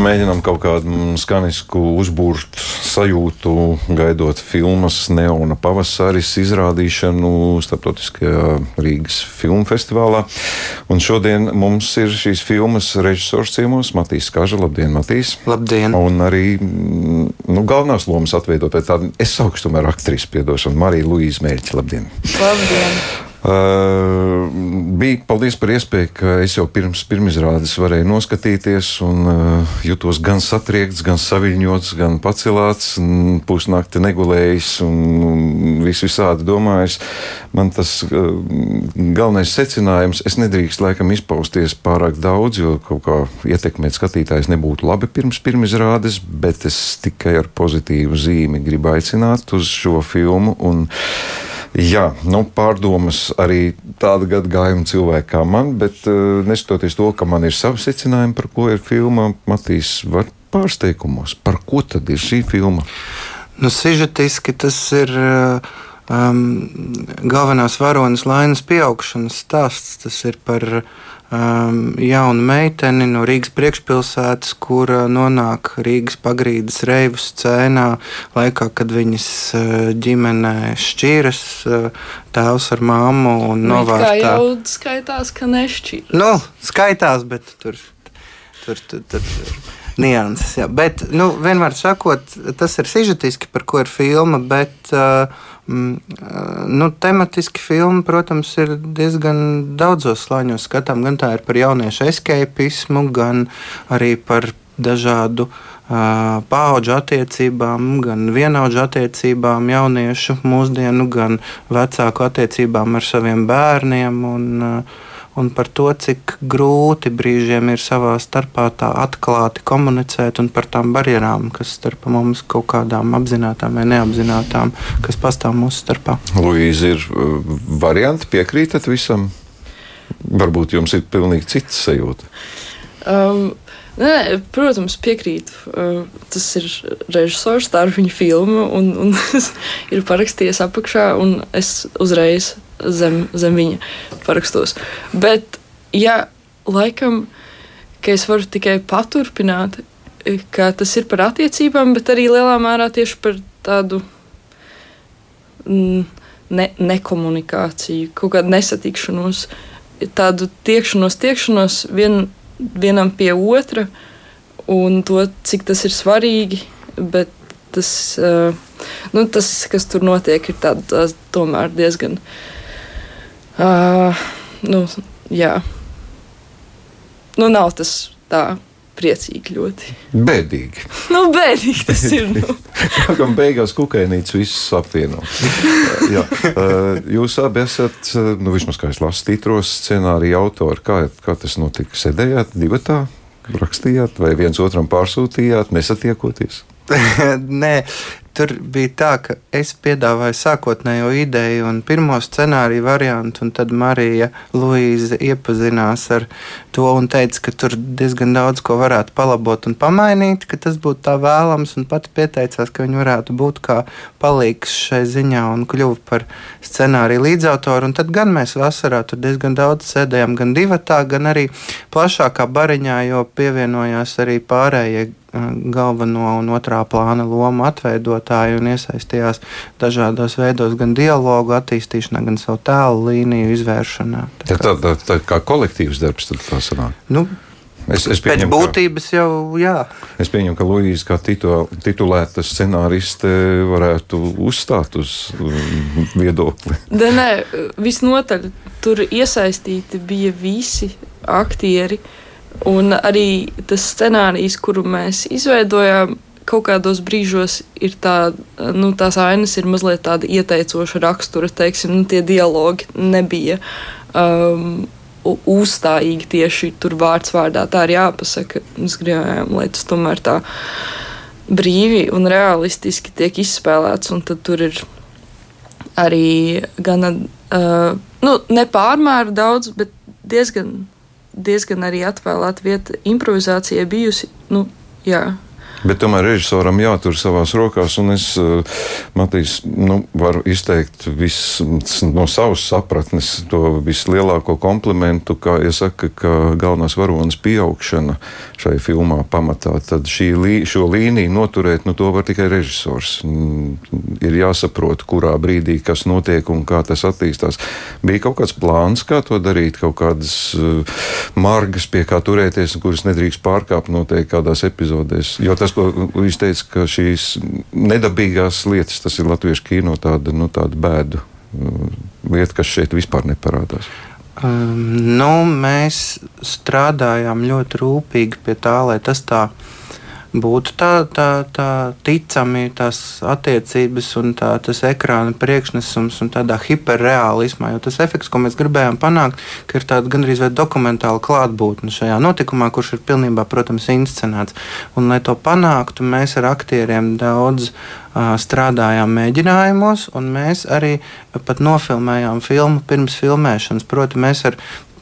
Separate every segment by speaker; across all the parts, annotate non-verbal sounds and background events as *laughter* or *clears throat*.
Speaker 1: Nu, mēģinām kaut kādu skanisku uzbūrt sajūtu, gaidot filmas Neona pavasaris izrādīšanu starptautiskajā Rīgas filmu festivālā. Un šodien mums ir šīs filmas režisors ciemos Matīs Kaža. Labdien, Matīs!
Speaker 2: Labdien!
Speaker 1: Un arī mm, nu, galvenās lomas atveidotāja tāda, es saukstu tomēr aktrisi piedošana, Marija Luīza Mērķa. Labdien!
Speaker 3: Labdien!
Speaker 1: Uh, bija paldies par iespēju, ka es jau pirms pirmizrādes varēju noskatīties un uh, jutos gan satriekts, gan saviņots, gan pacelāts, pusnakti negulējis un, un vis visādi domājis. Man tas uh, galvenais secinājums, es nedrīkst laikam izpausties pārāk daudz, jo kaut kā ietekmēt skatītājs nebūtu labi pirms pirmizrādes, bet es tikai ar pozitīvu zīmi gribu aicināt uz šo filmu. Un, Jā, nu, pārdomas arī tāda gadagājuma cilvēka kā man, bet uh, neskatoties to, ka man ir savi secinājumi, par ko ir filma, Matīs, var pārsteigumos, par ko tad ir šī filma?
Speaker 2: Nu, sižetiski tas ir. Um, galvenās varonas lainas pieaugšanas stāsts. Tas ir par um, jaunu meiteni no Rīgas priekšpilsētas, kura nonāk Rīgas pagrīdes reivu scēnā laikā, kad viņas uh, ģimenē šķīras uh, tēvs ar māmu un novārtā.
Speaker 3: Tā jau skaitās, ka nešķīras.
Speaker 2: Nu, skaitās, bet tur, tur, tur, tur nianses. Jā. Bet, nu, vienmēr sakot, tas ir sižetiski, par ko ir filma, bet uh, nu, tematiski filma, protams, ir diezgan daudzos slāņos skatām. Gan tā ir par jauniešu escapismu, gan arī par dažādu uh, paudžu attiecībām, gan vienaudžu attiecībām, jauniešu mūsdienu, gan vecāku attiecībām ar saviem bērniem. Un, uh, un par to, cik grūti brīžiem ir savā starpā tā atklāti komunicēt, un par tām barjerām, kas starp mums kaut kādām apzinātām vai neapzinātām, kas pastāv mūsu starpā.
Speaker 1: Luīza, ir uh, varianti, piekrītat visam? Varbūt jums ir pilnīgi cits sajūta.
Speaker 3: Um, Nē, protams, piekrītu. Uh, tas ir režisors, tā ir viņa filma, un, un *laughs* ir parakstījies apakšā, un es uzreiz zem, zem viņa parakstos. Bet, ja laikam, ka es varu tikai paturpināt, ka tas ir par attiecībām, bet arī lielā mērā tieši par tādu mm, ne, nekomunikāciju, kaut kādu nesatikšanos, tādu tiekšanos, tiekšanos vien, vienam pie otra un to, cik tas ir svarīgi. Bet tas, uh, nu, tas kas tur notiek, ir tād, tomēr diezgan Uh, nu, jā. Nu, nav tas tā priecīgi ļoti.
Speaker 1: Bēdīgi.
Speaker 3: Nu, bēdīgi tas ir. Nu.
Speaker 1: Kā gan beigās kukēnītes visus apvieno. *laughs* Jā, jūs abi esat, nu, vismaz kā es lasu tītros, scenārija autori. Kā, kā tas notika? Sēdējāt divatā, rakstījāt vai viens otram pārsūtījāt, nesatiekoties? *laughs*
Speaker 2: Nē, Tur bija tā, ka es piedāvāju sākotnējo ideju un pirmo scenāriju variantu, un tad Marija Luīza iepazinās ar to un teica, ka tur diezgan daudz ko varētu palabot un pamainīt, ka tas būtu tā vēlams, un pati pieteicās, ka viņa varētu būt kā palīgs šai ziņā un kļuva par scenāriju līdzautoru. Un tad gan mēs vasarā tur diezgan daudz sēdējām, gan divatā, gan arī plašākā bariņā, jo pievienojās arī pārējie galveno un otrā plāna lomu atveidotāji un iesaistījās dažādos veidos, gan dialogu attīstīšanā, gan savu tēlu līniju izvēršanā.
Speaker 1: Tā, tā, tā, tā kā kolektīvs darbs tad tā sanāk.
Speaker 2: Nu, Es, es pieņemu, Pēc būtības jau jā.
Speaker 1: Es pieņemu, ka Luīza kā titu, titulēta scenāriste varētu uzstāt uz um, viedokli.
Speaker 3: Da, nē, visnotaļ tur iesaistīti bija visi aktieri. Uh, Un arī tas scenārijs, kuru mēs izveidojām, kaut kādos brīžos ir tā, nu, tās ainas ir mazliet tāda ieteicoša rakstura, teiksim, nu, tie dialogi nebija. Um, Uzstājīgi tieši tur vārds vārdā tā ir jāpasaka. Mēs gribējām, lai tas tomēr tā brīvi un realistiski tiek izspēlēts. Un tad tur ir arī gana, uh, nu, nepārmēru daudz, bet diezgan diezgan arī atvēlēta vieta improvizācijai bijusi. Nu, jā.
Speaker 1: Bet tomēr režisoram jātur savās rokās, un es, eh, Matīs, nu, varu izteikt vis, no savas sapratnes to vislielāko komplimentu, kā iesaka, ka galvenās varonas pieaugšana šai filmā pamatā. Tad šī, šo līniju noturēt, nu, to var tikai režisors. Ir jāsaprot, kurā brīdī kas notiek un kā tas attīstās. Bija kaut kāds plāns, kā to darīt, kaut kādas uh, margas, pie kā turēties, kuras nedrīkst pārkāpt noteikti kādās epizodēs. Jo tas tas, ko viņš teica, ka šīs nedabīgās lietas, tas ir latviešu kino tāda, nu, tāda bēdu uh, lieta, kas šeit vispār neparādās.
Speaker 2: Um, nu, mēs strādājām ļoti rūpīgi pie tā, lai tas tā būtu tā, tā, tā ticami tās attiecības un tā, tas ekrāna priekšnesums un tādā hiperreālismā. Jo tas efekts, ko mēs gribējām panākt, ir tāda gandrīz vai dokumentāla klātbūtne šajā notikumā, kurš ir pilnībā, protams, inscenēts. Un, lai to panāktu, mēs ar aktieriem daudz strādājām mēģinājumos, un mēs arī pat nofilmējām filmu pirms filmēšanas. Proti, mēs ar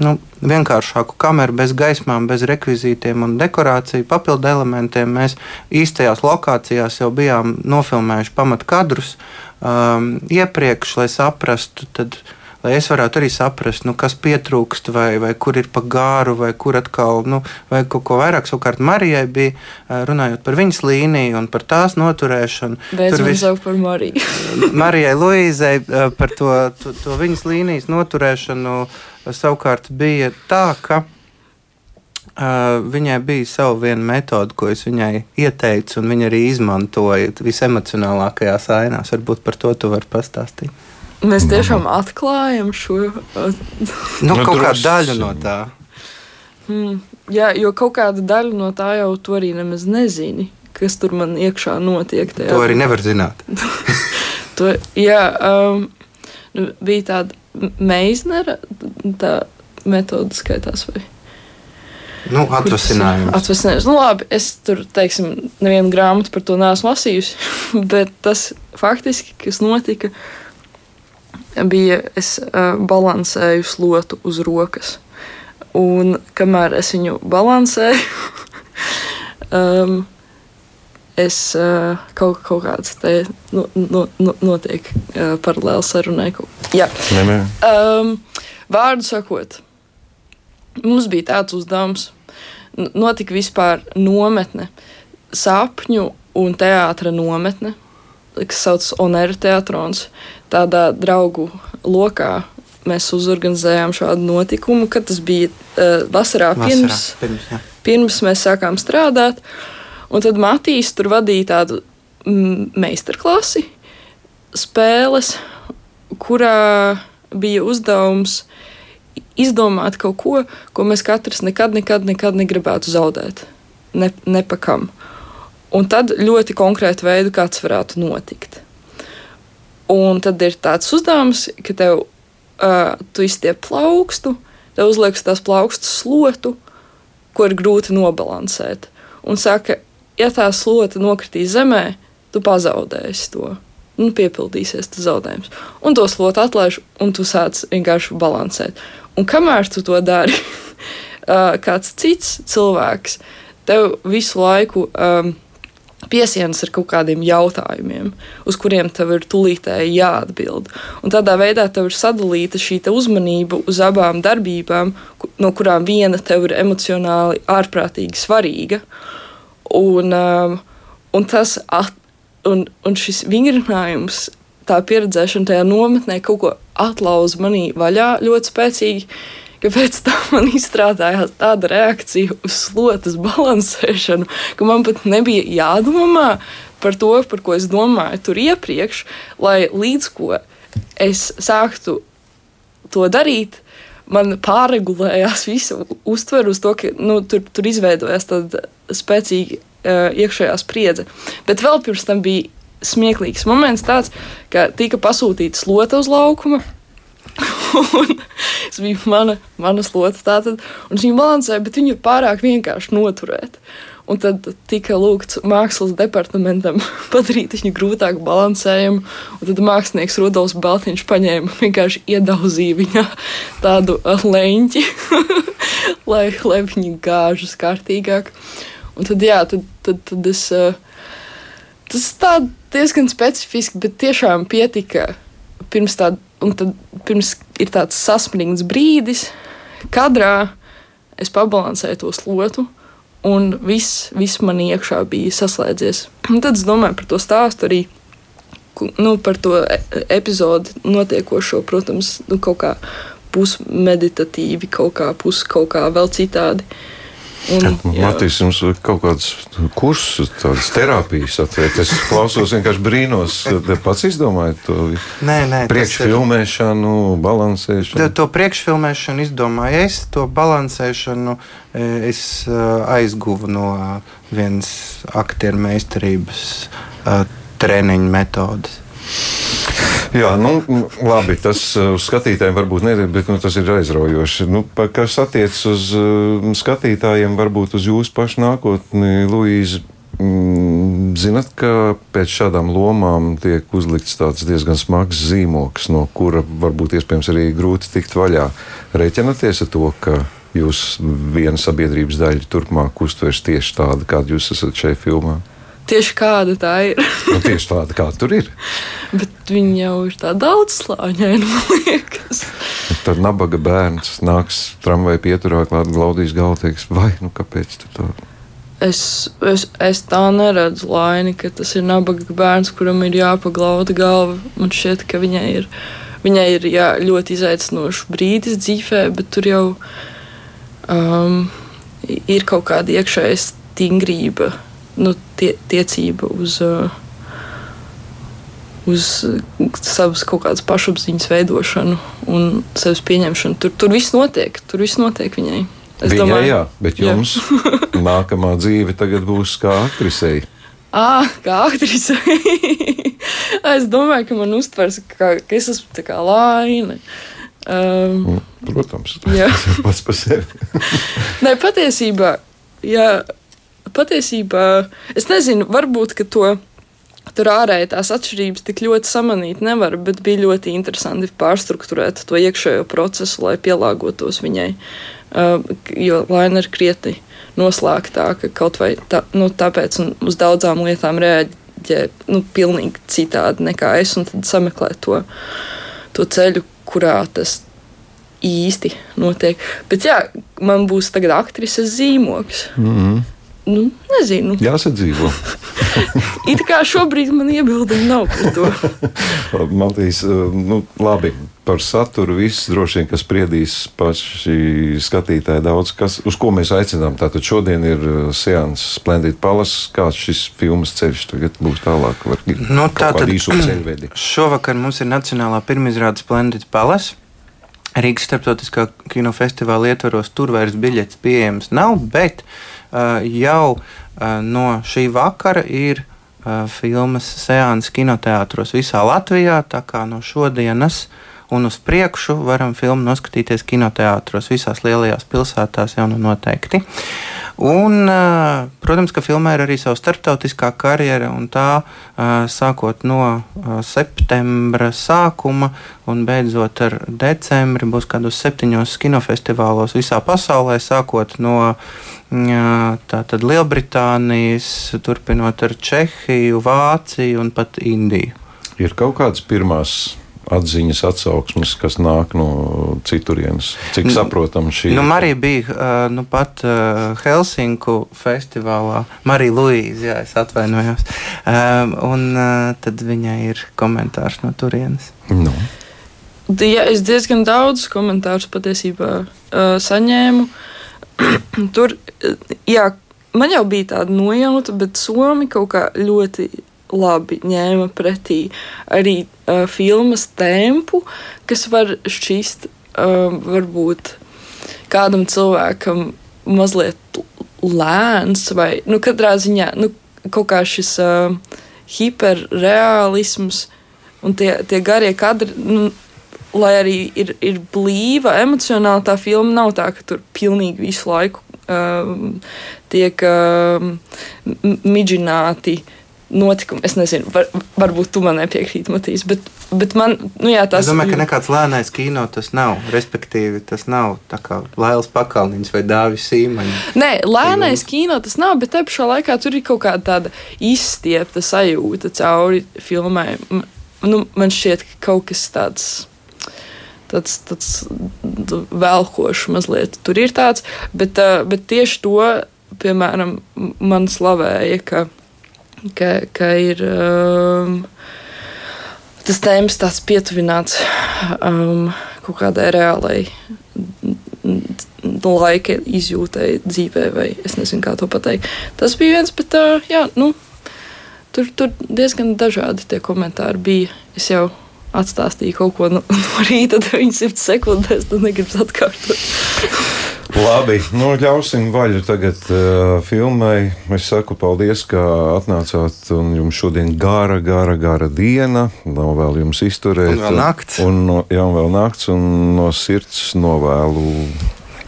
Speaker 2: nu, vienkāršāku kameru, bez gaismām, bez rekvizītiem un dekorāciju, papildu elementiem. Mēs īstajās lokācijās jau bijām nofilmējuši pamatkadrus um, iepriekš, lai saprastu. Tad, lai es varētu arī saprast, nu, kas pietrūkst, vai, vai kur ir pa gāru, vai kur atkal, nu, vai kaut ko vairāk. Savukārt Marijai bija uh, runājot par viņas līniju un par tās noturēšanu.
Speaker 3: Bet Tur viss jau par Mariju.
Speaker 2: Marijai Luīzei uh, par to, to, to viņas līnijas noturēšanu. Uh, savukārt bija tā, ka Uh, viņai bija sava viena metode, ko es viņai ieteicu, un viņa arī izmantoja visemocionālākajās ainās. Varbūt par to tu vari pastāstīt.
Speaker 3: Mēs tiešām atklājam šo
Speaker 2: nu, kaut kādu daļu no tā.
Speaker 3: Hmm, jā, jo kaut kāda daļa no tā jau tu arī nemaz nezini, kas tur man iekšā notiek.
Speaker 2: Tajā. To arī nevar zināt. *laughs*
Speaker 3: to, jā, um, nu, bija tāda Meisnera metode skaitās. Vai?
Speaker 2: Nu, atvasinājums.
Speaker 3: atvasinājums. Nu, labi, es tur, teiksim, nevienu grāmatu par to neesmu lasījusi, *laughs* bet tas faktiski, kas notika, bija, es uh, balansēju slotu uz rokas. Un kamēr es viņu balansēju, *laughs* um, es uh, kaut, kaut kāds te no, no, no, notiek uh, paralēli sarunai. Jā, um, vārdu sakot, mums bija tāds uzdevums. Notika vispār nometne, sapņu un teātra nometne, kas saucas Onera teātrons. Tādā draugu lokā mēs uzorganizējām šādu notikumu, kad tas bija uh, vasarā, vasarā pirms, pirms, jā. pirms mēs sākām strādāt. Uh, Un tad Matīs tur vadīja tādu mm, meistarklasi, spēles, kurā bija uzdevums izdomāt kaut ko, ko mēs katrs nekad, nekad, nekad negribētu zaudēt. Ne, nepakam. Un tad ļoti konkrēti veidu, kāds varētu notikt. Un tad ir tāds uzdevums, ka tev uh, tu izstiep plaukstu, tev uzliekas tās plaukstu slotu, ko ir grūti nobalansēt. Un saka, ja tā slota nokritīs zemē, tu pazaudēsi to. Nu, piepildīsies tas zaudējums. Un to slotu atlaiž, un tu sāc vienkārši balansēt. Un kamēr tu to dari, *laughs* kāds cits cilvēks tev visu laiku um, piesienas ar kaut kādiem jautājumiem, uz kuriem tev ir tūlītēji jāatbild. Un tādā veidā tev ir sadalīta šī uzmanība uz abām darbībām, no kurām viena tev ir emocionāli ārprātīgi svarīga. Uh, Un, um, un tas at, un, un šis vingrinājums, tā pieredzēšana tajā nometnē kaut ko atlauza manī vaļā ļoti spēcīgi. Kāpēc tā man izstrādājās tāda reakcija uz slotas balansēšanu, ka man pat nebija jādomā par to, par ko es domāju tur iepriekš, lai līdz ko es sāktu to darīt, man pārregulējās visa uztvere uz to, ka nu, tur, tur izveidojās tāda spēcīga uh, iekšējā spriedze. Bet vēl pirms tam bija smieklīgs moments, tāds, ka tika pasūtīta slota uz laukuma. *laughs* tas bija mana, mana slota. Tātad, un viņa balansēja, bet viņu ir pārāk vienkārši noturēt. Un tad tika lūgts mākslas departamentam *laughs* padarīt viņu grūtāk balansējumu. Tad mākslinieks Rudolfs Baltiņš paņēma vienkārši iedauzīja viņā *laughs* tādu leņķi, *laughs* lai, lai viņi gāžas kārtīgāk. Un tad, jā, tad, tad, tad es. Tas tā diezgan specifiski, bet tiešām pietika pirms tāda, un tad pirms ir tāds sasprings brīdis, kadrā es pabalansēju to slotu. Un viss, viss man iekšā bija saslēdzies. Un tad es domāju par to stāstu arī nu, par to e, epizodi notiekošo, protams, nu, kaut kā pusmeditatīvi, kaut kā pus kaut kā vēl citādi. Uh,
Speaker 1: Un, Matīs, jums ir kaut kāds kurs, tādas terapijas atvērt. Es klausos, vienkārši brīnos, te pats izdomājat to
Speaker 2: nē, nē,
Speaker 1: priekšfilmēšanu, balansēšanu.
Speaker 2: To priekšfilmēšanu izdomāju es, to balansēšanu e, es e, aizguvu no vienas aktieru meistarības e, treniņu metodas.
Speaker 1: Jā, nu, labi, tas uh, uz skatītājiem varbūt neder, bet nu, tas ir aizraujoši. Nu, kas attiecas uz uh, skatītājiem, varbūt uz jūsu pašu nākotni, Luīza. Mm, zinat, ka pēc šādām lomām tiek uzlikts tāds diezgan smags zīmoks, no kura varbūt iespējams arī grūti tikt vaļā. Rēķinaties ar to, ka jūs viena sabiedrības daļa turpmāk uztvers tieši tādu, kāda jūs esat šajā filmā?
Speaker 3: Tieši kāda tā ir.
Speaker 1: nu, tieši tāda, kāda tur ir.
Speaker 3: Bet viņi jau ir tādi daudzslāņaini, man liekas.
Speaker 1: Tad nabaga bērns nāks tramvaja pieturā, klāt glaudīs galvu, teiks, vai nu kāpēc tu tā?
Speaker 3: Es, es, es tā neredzu laini, ka tas ir nabaga bērns, kuram ir jāpaglauda galva. Man šķiet, ka viņai ir, viņai ir jā, ļoti izaicinošs brīdis dzīvē, bet tur jau um, ir kaut kāda iekšēja stingrība nu, tie, tiecība uz, uh, uz savas kaut kādas pašapziņas veidošanu un sevis pieņemšanu. Tur, tur viss notiek, tur viss notiek viņai.
Speaker 1: Es Viņai, domāju, jā, bet jums jā. *laughs* nākamā dzīve tagad būs kā aktrisei.
Speaker 3: Ah, kā aktrisei. *laughs* es domāju, ka man uztvers, ka, ka es esmu tā kā laina.
Speaker 1: Um, Protams, *laughs* tas ir pats par sevi.
Speaker 3: Nē, patiesībā, jā, patiesībā es nezinu, varbūt to. Tur ārēji tās atšķirības tik ļoti samanīt nevar, bet bija ļoti interesanti pārstruktūrēt to iekšējo procesu, lai pielāgotos viņai. Uh, jo Laina ir krietni noslēgtāka kaut vai tā, nu, tāpēc uz daudzām lietām reaģē nu, pilnīgi citādi nekā es, un tad sameklē to, to ceļu, kurā tas īsti notiek. Bet jā, man būs tagad aktrises zīmogs. Mm -hmm. Nu, nezinu.
Speaker 1: Jāsadzīvo. *laughs*
Speaker 3: It kā šobrīd man iebildumi nav par to. *laughs*
Speaker 1: Maltīs, eh, nu, labi. Par saturu viss droši vien, kas spriedīs paši skatītāji daudz, kas, uz ko mēs aicinām. Tātad šodien ir eh, seans Splendid Palace. Kāds šis filmas ceļš tagad būs tālāk? Var,
Speaker 2: nu, tātad *clears throat* šovakar mums ir Nacionālā pirmizrāde Splendid Palace. Rīgas starptautiskā kinofestivāla ietvaros tur vairs biļetes pieejams nav, bet uh, jau eh, no šī vakara ir eh, filmas seanss kinoteātros visā Latvijā. Tā kā no šodienas un uz priekšu varam filmu noskatīties kinoteātros visās lielajās pilsētās jau nu noteikti. Un, protams, ka filmā ir arī sava starptautiskā karjera, un tā sākot no septembra sākuma un beidzot ar decembri būs kādos septiņos kinofestivālos visā pasaulē, sākot no tātad Lielbritānijas, turpinot ar Čehiju, Vāciju un pat Indiju.
Speaker 1: Ir kaut kādas pirmās atziņas, atsauksmes, kas nāk no citurienes. Cik saprotam, šī
Speaker 2: nu, Marija bija nu, pat Helsinku festivālā. Marija Luīza, jā, es atvainojos. Un tad viņai ir komentārs no turienes.
Speaker 1: Nu.
Speaker 3: Ja, es diezgan daudz komentārus patiesībā uh, saņēmu. *clears throat* Tur, jā, man jau bija tāda nojauta, bet Somi kaut kā ļoti labi ņēma pretī arī uh, filmas tempu, kas var šķist uh, varbūt kādam cilvēkam mazliet lēns vai nu, katrā ziņā nu, kaut kā šis uh, hiperreālisms un tie, tie garie kadri. Nu, Lai arī ir, ir blīva, emocionāli tā filma nav tā, ka tur pilnīgi visu laiku um, tiek um, midžināti uh, notikumi. Es nezinu, var, varbūt tu man nepiekrīti, Matīs, bet bet man, nu jā, tas
Speaker 2: Es domāju, ka nekāds lēnais kino tas nav. Respektīvi, tas nav kā Lailas Pakalniņš vai Dāvis Sīmaņš.
Speaker 3: Nē, lēnais kino tas nav, bet te pašā laikā tur ir kaut kāda tāda izstiepta sajūta cauri filmai. Nu, man šķiet, ka kaut kas tāds. Tāds, tāds velkošs mazliet tur ir tāds, bet, bet tieši to, piemēram, man slavēja, ka, ka, ka ir um, tas tēmas tāds pietuvināts um, kaut kādai reālai laika izjūtai dzīvē, vai es nezinu, kā to pateikt. Tas bija viens, bet uh, jā, nu, tur, tur diezgan dažādi tie komentāri bija. Es jau atstāstīju kaut ko no, *laughs* no rīta, 900 sekundēs, tad negribu atkārtot.
Speaker 1: Labi, nu, ļausim vaļu tagad uh, filmai. Es saku paldies, ka atnācāt. un Jums šodien gara, gara, gara diena. Nav vēl jums izturēt.
Speaker 2: Un vēl nakts.
Speaker 1: Un, no, jā, un vēl nakts. Un no sirds novēlu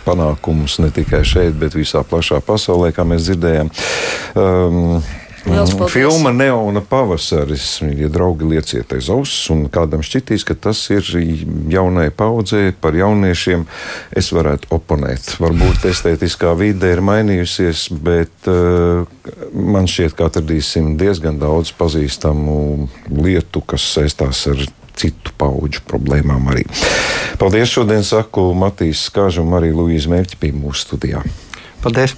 Speaker 1: panākumus ne tikai šeit, bet visā plašā pasaulē, kā mēs dzirdējām. Um. Filma Neona pavasaris, ja draugi lieciet aiz auss, un kādam šķitīs, ka tas ir jaunai paudzei, par jauniešiem, es varētu oponēt. Varbūt estētiskā vide ir mainījusies, bet uh, man šķiet, ka atradīsim diezgan daudz pazīstamu lietu, kas saistās ar citu pauģu problēmām arī. Paldies šodien saku Matīs Skāžam, arī Luīzi Mērķi bija mūsu studijā.
Speaker 2: Paldies!